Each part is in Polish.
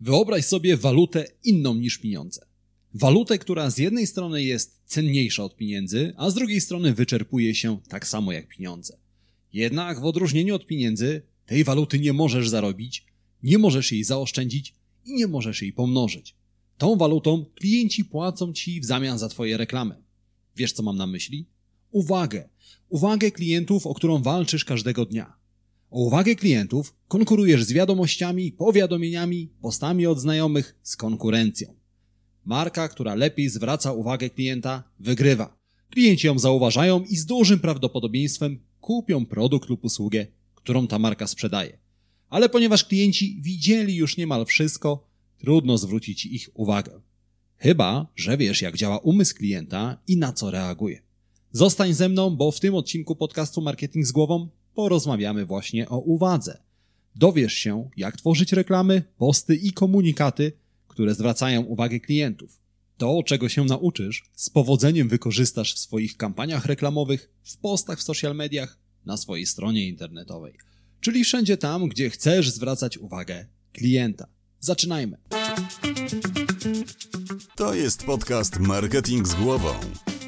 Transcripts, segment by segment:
Wyobraź sobie walutę inną niż pieniądze. Walutę, która z jednej strony jest cenniejsza od pieniędzy, a z drugiej strony wyczerpuje się tak samo jak pieniądze. Jednak w odróżnieniu od pieniędzy, tej waluty nie możesz zarobić, nie możesz jej zaoszczędzić i nie możesz jej pomnożyć. Tą walutą klienci płacą ci w zamian za twoje reklamy. Wiesz co mam na myśli? Uwagę. Uwagę klientów, o którą walczysz każdego dnia. O uwagę klientów konkurujesz z wiadomościami, powiadomieniami, postami od znajomych, z konkurencją. Marka, która lepiej zwraca uwagę klienta, wygrywa. Klienci ją zauważają i z dużym prawdopodobieństwem kupią produkt lub usługę, którą ta marka sprzedaje. Ale ponieważ klienci widzieli już niemal wszystko, trudno zwrócić ich uwagę. Chyba, że wiesz, jak działa umysł klienta i na co reaguje. Zostań ze mną, bo w tym odcinku podcastu Marketing z Głową porozmawiamy właśnie o uwadze. Dowiesz się, jak tworzyć reklamy, posty i komunikaty, które zwracają uwagę klientów. To, czego się nauczysz, z powodzeniem wykorzystasz w swoich kampaniach reklamowych, w postach w social mediach, na swojej stronie internetowej, czyli wszędzie tam, gdzie chcesz zwracać uwagę klienta. Zaczynajmy. To jest podcast Marketing z głową.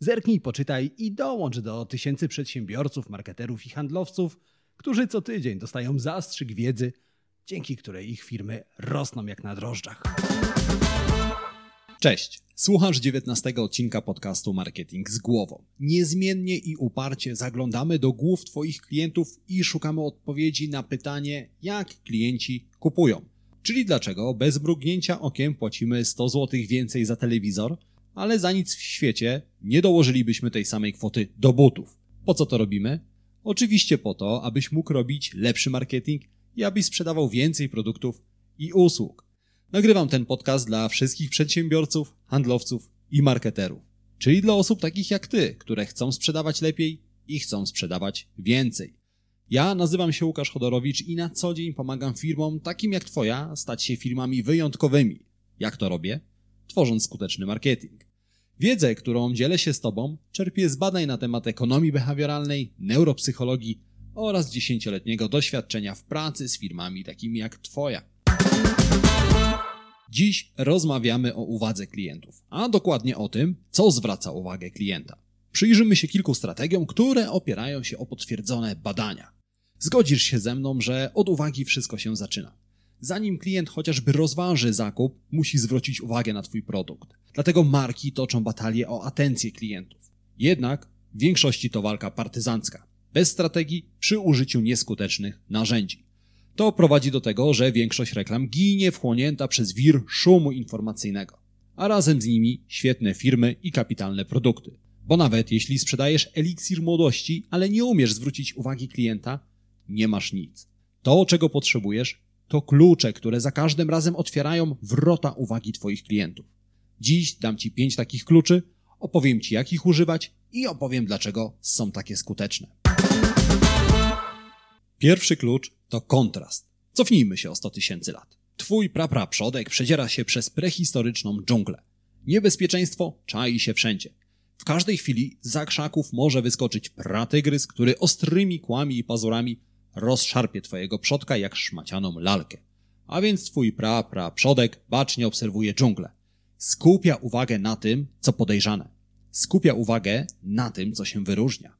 Zerknij, poczytaj i dołącz do tysięcy przedsiębiorców, marketerów i handlowców, którzy co tydzień dostają zastrzyk wiedzy, dzięki której ich firmy rosną jak na drożdżach. Cześć, słuchasz 19 odcinka podcastu Marketing z głową. Niezmiennie i uparcie zaglądamy do głów Twoich klientów i szukamy odpowiedzi na pytanie, jak klienci kupują. Czyli dlaczego bez mrugnięcia okiem płacimy 100 zł więcej za telewizor, ale za nic w świecie nie dołożylibyśmy tej samej kwoty do butów. Po co to robimy? Oczywiście po to, abyś mógł robić lepszy marketing i abyś sprzedawał więcej produktów i usług. Nagrywam ten podcast dla wszystkich przedsiębiorców, handlowców i marketerów, czyli dla osób takich jak ty, które chcą sprzedawać lepiej i chcą sprzedawać więcej. Ja nazywam się Łukasz Chodorowicz i na co dzień pomagam firmom takim jak Twoja stać się firmami wyjątkowymi. Jak to robię? Tworząc skuteczny marketing. Wiedzę, którą dzielę się z Tobą, czerpię z badań na temat ekonomii behawioralnej, neuropsychologii oraz dziesięcioletniego doświadczenia w pracy z firmami takimi jak Twoja. Dziś rozmawiamy o uwadze klientów, a dokładnie o tym, co zwraca uwagę klienta. Przyjrzymy się kilku strategiom, które opierają się o potwierdzone badania. Zgodzisz się ze mną, że od uwagi wszystko się zaczyna. Zanim klient chociażby rozważy zakup, musi zwrócić uwagę na Twój produkt. Dlatego marki toczą batalię o atencję klientów. Jednak w większości to walka partyzancka, bez strategii, przy użyciu nieskutecznych narzędzi. To prowadzi do tego, że większość reklam ginie wchłonięta przez wir szumu informacyjnego, a razem z nimi świetne firmy i kapitalne produkty. Bo nawet jeśli sprzedajesz eliksir młodości, ale nie umiesz zwrócić uwagi klienta, nie masz nic. To, czego potrzebujesz, to klucze, które za każdym razem otwierają wrota uwagi Twoich klientów. Dziś dam Ci pięć takich kluczy, opowiem Ci, jak ich używać i opowiem, dlaczego są takie skuteczne. Pierwszy klucz to kontrast. Cofnijmy się o 100 tysięcy lat. Twój prapraprzodek przedziera się przez prehistoryczną dżunglę. Niebezpieczeństwo czai się wszędzie. W każdej chwili za krzaków może wyskoczyć pratygrys, który ostrymi kłami i pazurami rozszarpie twojego przodka jak szmacianą lalkę. A więc twój pra, pra, przodek bacznie obserwuje dżunglę. Skupia uwagę na tym, co podejrzane. Skupia uwagę na tym, co się wyróżnia.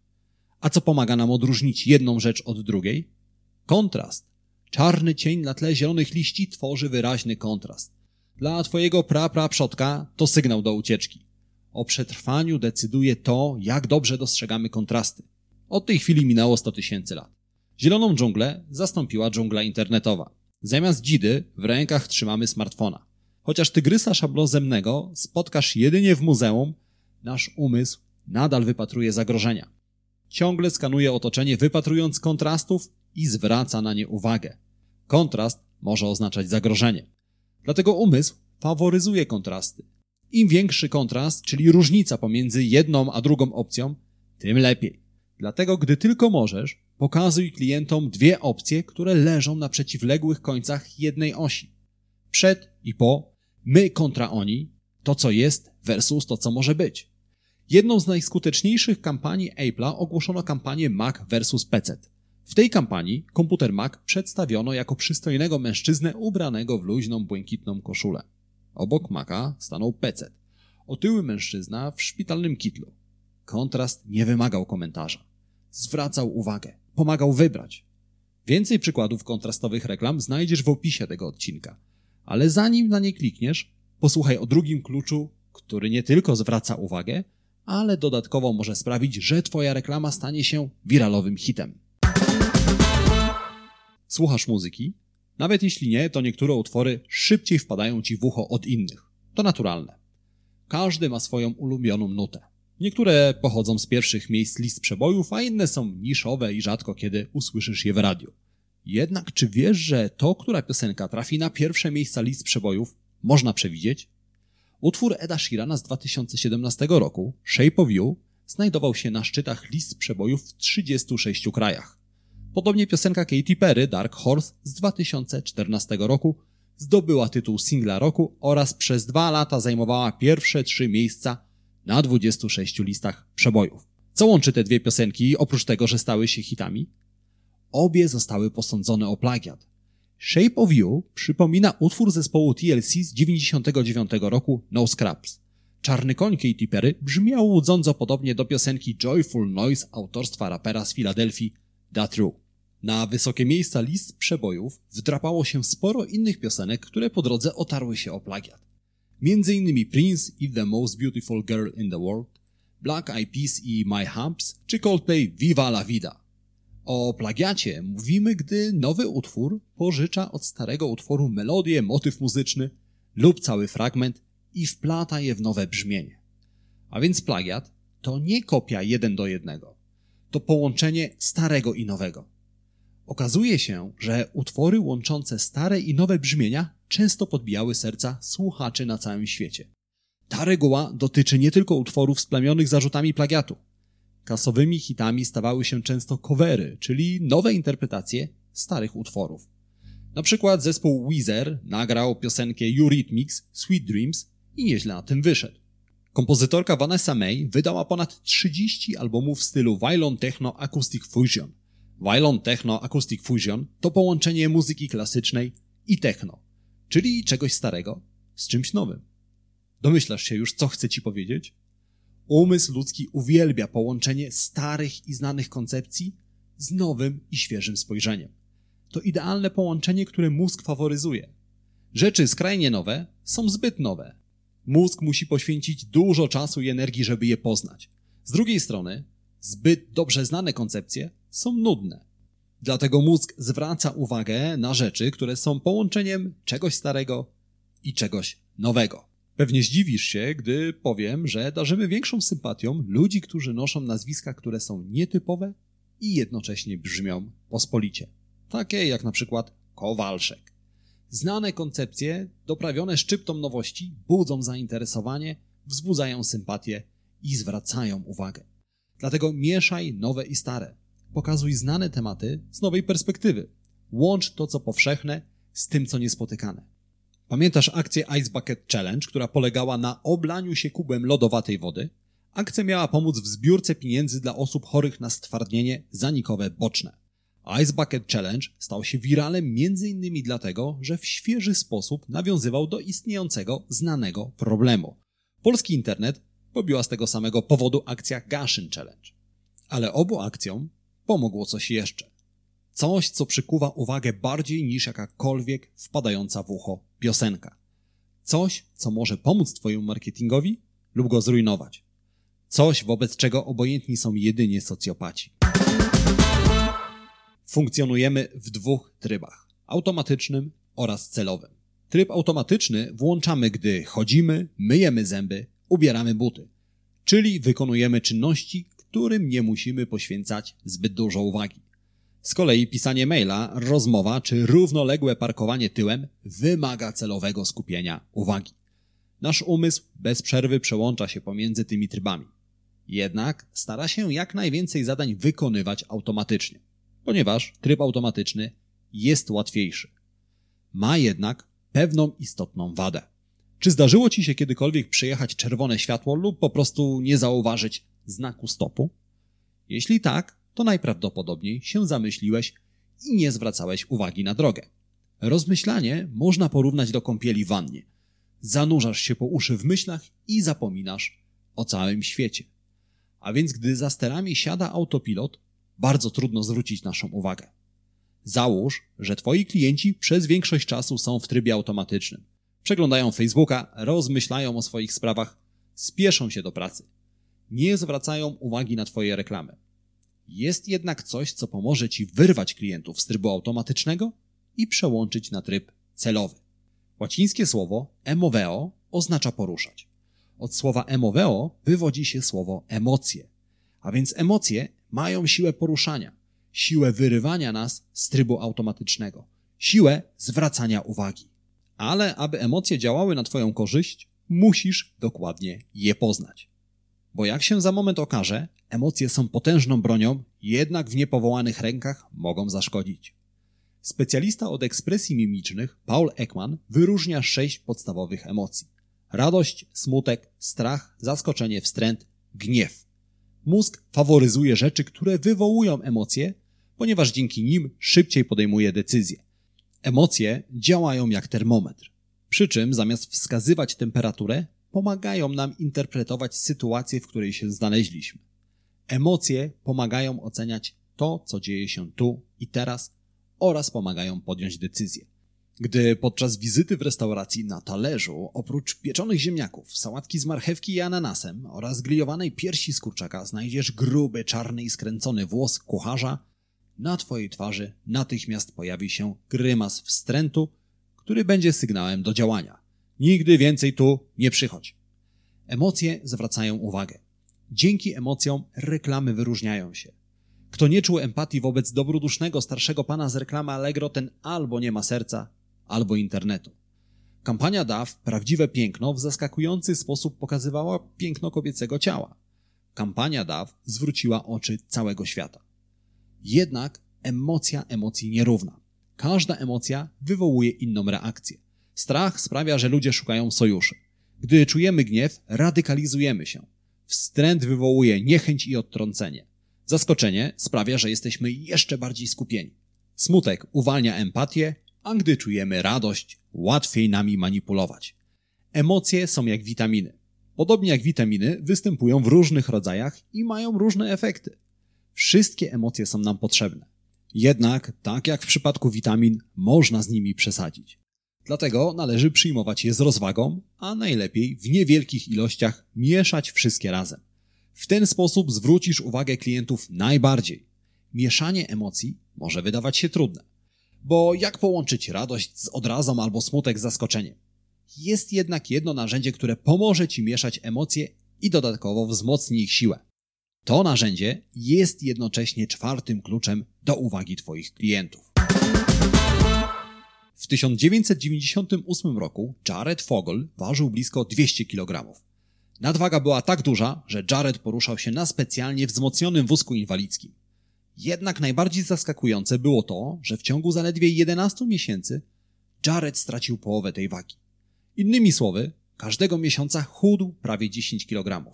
A co pomaga nam odróżnić jedną rzecz od drugiej? Kontrast. Czarny cień na tle zielonych liści tworzy wyraźny kontrast. Dla twojego pra, pra, przodka to sygnał do ucieczki. O przetrwaniu decyduje to, jak dobrze dostrzegamy kontrasty. Od tej chwili minęło 100 tysięcy lat. Zieloną dżunglę zastąpiła dżungla internetowa. Zamiast dzidy w rękach trzymamy smartfona. Chociaż tygrysa szablozemnego spotkasz jedynie w muzeum, nasz umysł nadal wypatruje zagrożenia. Ciągle skanuje otoczenie, wypatrując kontrastów i zwraca na nie uwagę. Kontrast może oznaczać zagrożenie. Dlatego umysł faworyzuje kontrasty, Im większy kontrast, czyli różnica pomiędzy jedną a drugą opcją, tym lepiej. Dlatego, gdy tylko możesz, pokazuj klientom dwie opcje, które leżą na przeciwległych końcach jednej osi. Przed i po, my kontra oni, to co jest versus to co może być. Jedną z najskuteczniejszych kampanii Apple'a ogłoszono kampanię Mac versus PC. W tej kampanii komputer Mac przedstawiono jako przystojnego mężczyznę ubranego w luźną, błękitną koszulę. Obok Maca stanął PC. Otyły mężczyzna w szpitalnym kitlu. Kontrast nie wymagał komentarza. Zwracał uwagę, pomagał wybrać. Więcej przykładów kontrastowych reklam znajdziesz w opisie tego odcinka. Ale zanim na nie klikniesz, posłuchaj o drugim kluczu, który nie tylko zwraca uwagę, ale dodatkowo może sprawić, że Twoja reklama stanie się wiralowym hitem. Słuchasz muzyki? Nawet jeśli nie, to niektóre utwory szybciej wpadają Ci w ucho od innych. To naturalne. Każdy ma swoją ulubioną nutę. Niektóre pochodzą z pierwszych miejsc list przebojów, a inne są niszowe i rzadko kiedy usłyszysz je w radiu. Jednak czy wiesz, że to, która piosenka trafi na pierwsze miejsca list przebojów, można przewidzieć? Utwór Eda Sheerana z 2017 roku, Shape of You, znajdował się na szczytach list przebojów w 36 krajach. Podobnie piosenka Katy Perry, Dark Horse z 2014 roku, zdobyła tytuł singla roku oraz przez dwa lata zajmowała pierwsze trzy miejsca na 26 listach przebojów. Co łączy te dwie piosenki, oprócz tego, że stały się hitami? Obie zostały posądzone o plagiat. Shape of You przypomina utwór zespołu TLC z 99 roku No Scraps. Czarny koń Katy Perry brzmiał łudząco podobnie do piosenki Joyful Noise autorstwa rapera z Filadelfii Da True. Na wysokie miejsca list przebojów wdrapało się sporo innych piosenek, które po drodze otarły się o plagiat. Między innymi Prince i The Most Beautiful Girl in the World, Black Eyed Peas i My Humps, czy Coldplay Viva la Vida. O plagiacie mówimy, gdy nowy utwór pożycza od starego utworu melodię, motyw muzyczny lub cały fragment i wplata je w nowe brzmienie. A więc plagiat to nie kopia jeden do jednego. To połączenie starego i nowego. Okazuje się, że utwory łączące stare i nowe brzmienia często podbijały serca słuchaczy na całym świecie. Ta reguła dotyczy nie tylko utworów splamionych zarzutami plagiatu. Kasowymi hitami stawały się często covery, czyli nowe interpretacje starych utworów. Na przykład zespół Weezer nagrał piosenkę Eurythmics Sweet Dreams i nieźle na tym wyszedł. Kompozytorka Vanessa May wydała ponad 30 albumów w stylu Violon Techno Acoustic Fusion. Violon Techno Acoustic Fusion to połączenie muzyki klasycznej i techno, czyli czegoś starego z czymś nowym. Domyślasz się już, co chcę ci powiedzieć? Umysł ludzki uwielbia połączenie starych i znanych koncepcji z nowym i świeżym spojrzeniem. To idealne połączenie, które mózg faworyzuje. Rzeczy skrajnie nowe są zbyt nowe. Mózg musi poświęcić dużo czasu i energii, żeby je poznać. Z drugiej strony, zbyt dobrze znane koncepcje są nudne. Dlatego mózg zwraca uwagę na rzeczy, które są połączeniem czegoś starego i czegoś nowego. Pewnie zdziwisz się, gdy powiem, że darzymy większą sympatią ludzi, którzy noszą nazwiska, które są nietypowe i jednocześnie brzmią pospolicie. Takie jak na przykład Kowalszek. Znane koncepcje, doprawione szczyptą nowości, budzą zainteresowanie, wzbudzają sympatię i zwracają uwagę. Dlatego mieszaj nowe i stare. Pokazuj znane tematy z nowej perspektywy. Łącz to, co powszechne, z tym, co niespotykane. Pamiętasz akcję Ice Bucket Challenge, która polegała na oblaniu się kubem lodowatej wody? Akcja miała pomóc w zbiórce pieniędzy dla osób chorych na stwardnienie zanikowe boczne. Ice Bucket Challenge stał się wiralem m.in. dlatego, że w świeży sposób nawiązywał do istniejącego, znanego problemu. Polski internet pobiła z tego samego powodu akcja Gashin Challenge. Ale obu akcjom pomogło coś jeszcze. Coś, co przykuwa uwagę bardziej niż jakakolwiek wpadająca w ucho piosenka. Coś, co może pomóc Twojemu marketingowi lub go zrujnować. Coś, wobec czego obojętni są jedynie socjopaci. Funkcjonujemy w dwóch trybach: automatycznym oraz celowym. Tryb automatyczny włączamy, gdy chodzimy, myjemy zęby, ubieramy buty, czyli wykonujemy czynności, którym nie musimy poświęcać zbyt dużo uwagi. Z kolei pisanie maila, rozmowa czy równoległe parkowanie tyłem wymaga celowego skupienia uwagi. Nasz umysł bez przerwy przełącza się pomiędzy tymi trybami. Jednak stara się jak najwięcej zadań wykonywać automatycznie, ponieważ tryb automatyczny jest łatwiejszy. Ma jednak pewną istotną wadę. Czy zdarzyło ci się kiedykolwiek przejechać czerwone światło lub po prostu nie zauważyć znaku stopu? Jeśli tak, to najprawdopodobniej się zamyśliłeś i nie zwracałeś uwagi na drogę. Rozmyślanie można porównać do kąpieli w wannie. Zanurzasz się po uszy w myślach i zapominasz o całym świecie. A więc gdy za sterami siada autopilot, bardzo trudno zwrócić naszą uwagę. Załóż, że twoi klienci przez większość czasu są w trybie automatycznym. Przeglądają Facebooka, rozmyślają o swoich sprawach, spieszą się do pracy. Nie zwracają uwagi na twoje reklamy. Jest jednak coś, co pomoże ci wyrwać klientów z trybu automatycznego i przełączyć na tryb celowy. Łacińskie słowo emoveo oznacza poruszać. Od słowa emoveo wywodzi się słowo emocje, a więc emocje mają siłę poruszania, siłę wyrywania nas z trybu automatycznego, siłę zwracania uwagi. Ale aby emocje działały na Twoją korzyść, musisz dokładnie je poznać. Bo jak się za moment okaże, emocje są potężną bronią, jednak w niepowołanych rękach mogą zaszkodzić. Specjalista od ekspresji mimicznych, Paul Ekman, wyróżnia sześć podstawowych emocji: radość, smutek, strach, zaskoczenie, wstręt, gniew. Mózg faworyzuje rzeczy, które wywołują emocje, ponieważ dzięki nim szybciej podejmuje decyzje. Emocje działają jak termometr. Przy czym zamiast wskazywać temperaturę, pomagają nam interpretować sytuację, w której się znaleźliśmy. Emocje pomagają oceniać to, co dzieje się tu i teraz oraz pomagają podjąć decyzję. Gdy podczas wizyty w restauracji na talerzu, oprócz pieczonych ziemniaków, sałatki z marchewki i ananasem oraz grillowanej piersi z kurczaka znajdziesz gruby, czarny i skręcony włos kucharza, na twojej twarzy natychmiast pojawi się grymas wstrętu, który będzie sygnałem do działania. Nigdy więcej tu nie przychodź. Emocje zwracają uwagę. Dzięki emocjom reklamy wyróżniają się. Kto nie czuł empatii wobec dobrodusznego starszego pana z reklamy Allegro, ten albo nie ma serca, albo internetu. Kampania DAW Prawdziwe Piękno w zaskakujący sposób pokazywała piękno kobiecego ciała. Kampania DAW zwróciła oczy całego świata. Jednak emocja emocji nierówna. Każda emocja wywołuje inną reakcję. Strach sprawia, że ludzie szukają sojuszy. Gdy czujemy gniew, radykalizujemy się. Wstręt wywołuje niechęć i odtrącenie. Zaskoczenie sprawia, że jesteśmy jeszcze bardziej skupieni. Smutek uwalnia empatię, a gdy czujemy radość, łatwiej nami manipulować. Emocje są jak witaminy. Podobnie jak witaminy, występują w różnych rodzajach i mają różne efekty. Wszystkie emocje są nam potrzebne. Jednak, tak jak w przypadku witamin, można z nimi przesadzić. Dlatego należy przyjmować je z rozwagą, a najlepiej w niewielkich ilościach mieszać wszystkie razem. W ten sposób zwrócisz uwagę klientów najbardziej. Mieszanie emocji może wydawać się trudne. Bo jak połączyć radość z odrazą albo smutek z zaskoczeniem? Jest jednak jedno narzędzie, które pomoże Ci mieszać emocje i dodatkowo wzmocni ich siłę. To narzędzie jest jednocześnie czwartym kluczem do uwagi Twoich klientów. W 1998 roku Jared Fogel ważył blisko 200 kg. Nadwaga była tak duża, że Jared poruszał się na specjalnie wzmocnionym wózku inwalidzkim. Jednak najbardziej zaskakujące było to, że w ciągu zaledwie 11 miesięcy Jared stracił połowę tej wagi. Innymi słowy, każdego miesiąca chudł prawie 10 kg.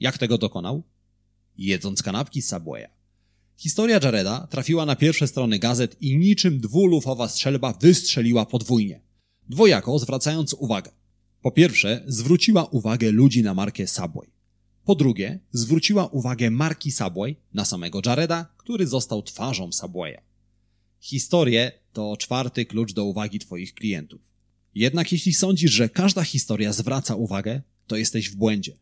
Jak tego dokonał? Jedząc kanapki z Subwaya. Historia Jareda trafiła na pierwsze strony gazet i niczym dwulufowa strzelba wystrzeliła podwójnie. Dwojako zwracając uwagę. Po pierwsze, zwróciła uwagę ludzi na markę Subway. Po drugie, zwróciła uwagę marki Subway na samego Jareda, który został twarzą Subwaya. Historie to czwarty klucz do uwagi Twoich klientów. Jednak jeśli sądzisz, że każda historia zwraca uwagę, to jesteś w błędzie.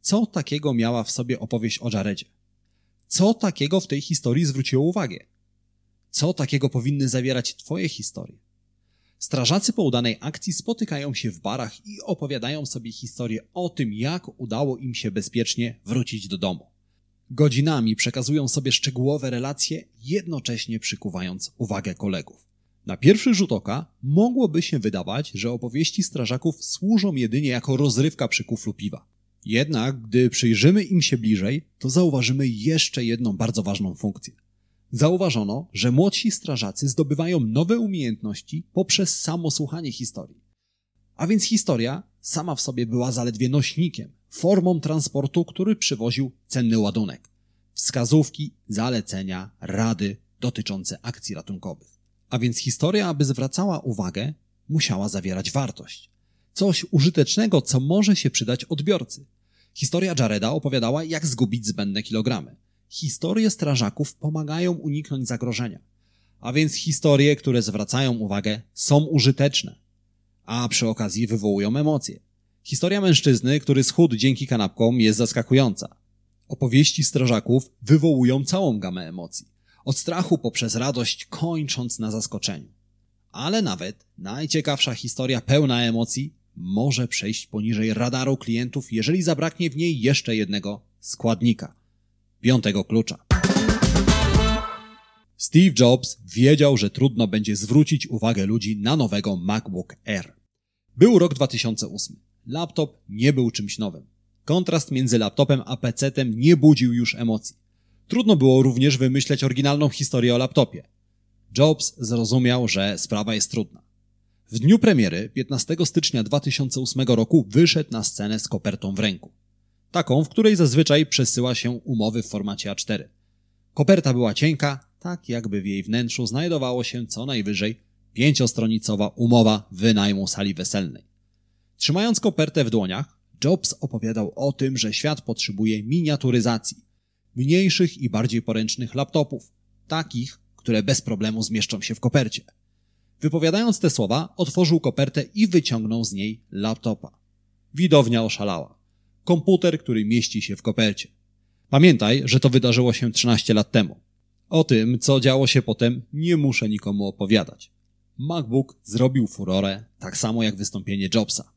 Co takiego miała w sobie opowieść o Jaredzie? Co takiego w tej historii zwróciło uwagę? Co takiego powinny zawierać Twoje historie? Strażacy po udanej akcji spotykają się w barach i opowiadają sobie historię o tym, jak udało im się bezpiecznie wrócić do domu. Godzinami przekazują sobie szczegółowe relacje, jednocześnie przykuwając uwagę kolegów. Na pierwszy rzut oka mogłoby się wydawać, że opowieści strażaków służą jedynie jako rozrywka przy kuflu piwa. Jednak, gdy przyjrzymy im się bliżej, to zauważymy jeszcze jedną bardzo ważną funkcję. Zauważono, że młodsi strażacy zdobywają nowe umiejętności poprzez samo słuchanie historii. A więc historia sama w sobie była zaledwie nośnikiem, formą transportu, który przywoził cenny ładunek. Wskazówki, zalecenia, rady dotyczące akcji ratunkowych. A więc historia, aby zwracała uwagę, musiała zawierać wartość. Coś użytecznego, co może się przydać odbiorcy. Historia Jareda opowiadała, jak zgubić zbędne kilogramy. Historie strażaków pomagają uniknąć zagrożenia. A więc historie, które zwracają uwagę, są użyteczne. A przy okazji wywołują emocje. Historia mężczyzny, który schudł dzięki kanapkom, jest zaskakująca. Opowieści strażaków wywołują całą gamę emocji. Od strachu poprzez radość, kończąc na zaskoczeniu. Ale nawet najciekawsza historia pełna emocji może przejść poniżej radaru klientów, jeżeli zabraknie w niej jeszcze jednego składnika piątego klucza. Steve Jobs wiedział, że trudno będzie zwrócić uwagę ludzi na nowego MacBook Air. Był rok 2008. Laptop nie był czymś nowym. Kontrast między laptopem a PC-tem nie budził już emocji. Trudno było również wymyśleć oryginalną historię o laptopie. Jobs zrozumiał, że sprawa jest trudna. W dniu premiery, 15 stycznia 2008 roku, wyszedł na scenę z kopertą w ręku. Taką, w której zazwyczaj przesyła się umowy w formacie A4. Koperta była cienka, tak jakby w jej wnętrzu znajdowało się co najwyżej pięciostronicowa umowa wynajmu sali weselnej. Trzymając kopertę w dłoniach, Jobs opowiadał o tym, że świat potrzebuje miniaturyzacji, mniejszych i bardziej poręcznych laptopów, takich, które bez problemu zmieszczą się w kopercie. Wypowiadając te słowa, otworzył kopertę i wyciągnął z niej laptopa. Widownia oszalała. Komputer, który mieści się w kopercie. Pamiętaj, że to wydarzyło się 13 lat temu. O tym, co działo się potem, nie muszę nikomu opowiadać. MacBook zrobił furorę, tak samo jak wystąpienie Jobsa.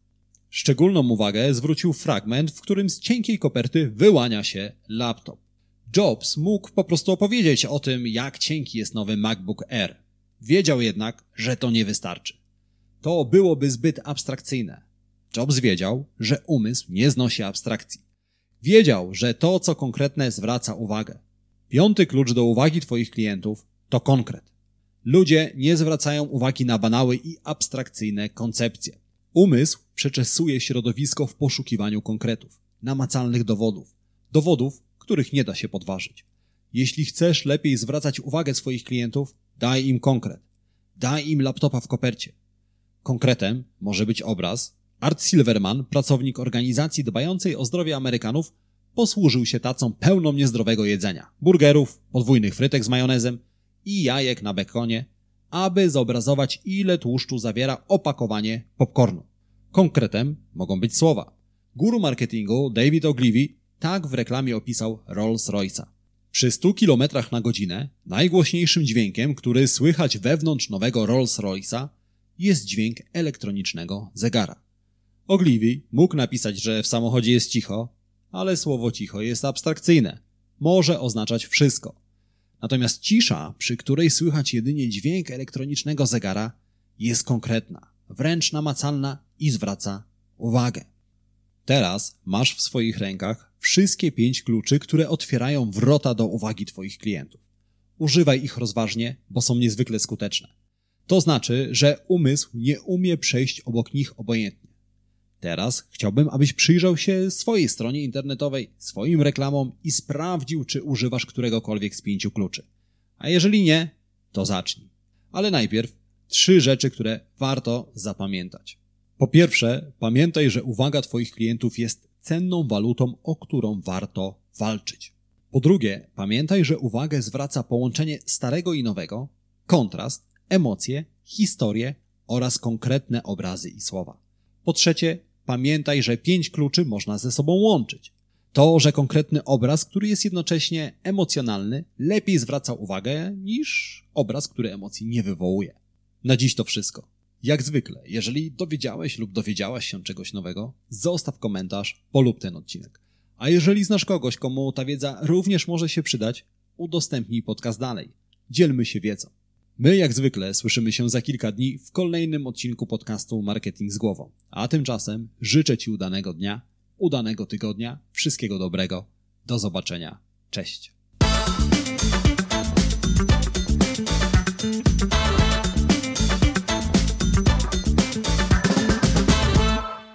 Szczególną uwagę zwrócił fragment, w którym z cienkiej koperty wyłania się laptop. Jobs mógł po prostu opowiedzieć o tym, jak cienki jest nowy MacBook Air. Wiedział jednak, że to nie wystarczy. To byłoby zbyt abstrakcyjne. Jobs wiedział, że umysł nie znosi abstrakcji. Wiedział, że to, co konkretne, zwraca uwagę. Piąty klucz do uwagi Twoich klientów to konkret. Ludzie nie zwracają uwagi na banały i abstrakcyjne koncepcje. Umysł przeczesuje środowisko w poszukiwaniu konkretów, namacalnych dowodów. Dowodów, których nie da się podważyć. Jeśli chcesz lepiej zwracać uwagę swoich klientów, daj im konkret. Daj im laptopa w kopercie. Konkretem może być obraz. Art Silverman, pracownik organizacji dbającej o zdrowie Amerykanów, posłużył się tacą pełną niezdrowego jedzenia, burgerów, podwójnych frytek z majonezem i jajek na bekonie, aby zobrazować ile tłuszczu zawiera opakowanie popcornu. Konkretem mogą być słowa. Guru marketingu David Ogilvy tak w reklamie opisał Rolls-Royce'a. Przy 100 km na godzinę najgłośniejszym dźwiękiem, który słychać wewnątrz nowego Rolls-Royce'a, jest dźwięk elektronicznego zegara. Ogilvy mógł napisać, że w samochodzie jest cicho, ale słowo cicho jest abstrakcyjne. Może oznaczać wszystko. Natomiast cisza, przy której słychać jedynie dźwięk elektronicznego zegara, jest konkretna, wręcz namacalna i zwraca uwagę. Teraz masz w swoich rękach wszystkie pięć kluczy, które otwierają wrota do uwagi Twoich klientów. Używaj ich rozważnie, bo są niezwykle skuteczne. To znaczy, że umysł nie umie przejść obok nich obojętnie. Teraz chciałbym, abyś przyjrzał się swojej stronie internetowej, swoim reklamom i sprawdził, czy używasz któregokolwiek z pięciu kluczy. A jeżeli nie, to zacznij. Ale najpierw trzy rzeczy, które warto zapamiętać. Po pierwsze, pamiętaj, że uwaga Twoich klientów jest cenną walutą, o którą warto walczyć. Po drugie, pamiętaj, że uwagę zwraca połączenie starego i nowego, kontrast, emocje, historie oraz konkretne obrazy i słowa. Po trzecie, pamiętaj, że pięć kluczy można ze sobą łączyć. To, że konkretny obraz, który jest jednocześnie emocjonalny, lepiej zwraca uwagę niż obraz, który emocji nie wywołuje. Na dziś to wszystko. Jak zwykle, jeżeli dowiedziałeś lub dowiedziałaś się czegoś nowego, zostaw komentarz, polub ten odcinek. A jeżeli znasz kogoś, komu ta wiedza również może się przydać, udostępnij podcast dalej. Dzielmy się wiedzą. My, jak zwykle, słyszymy się za kilka dni w kolejnym odcinku podcastu Marketing z głową. A tymczasem życzę Ci udanego dnia, udanego tygodnia, wszystkiego dobrego. Do zobaczenia. Cześć.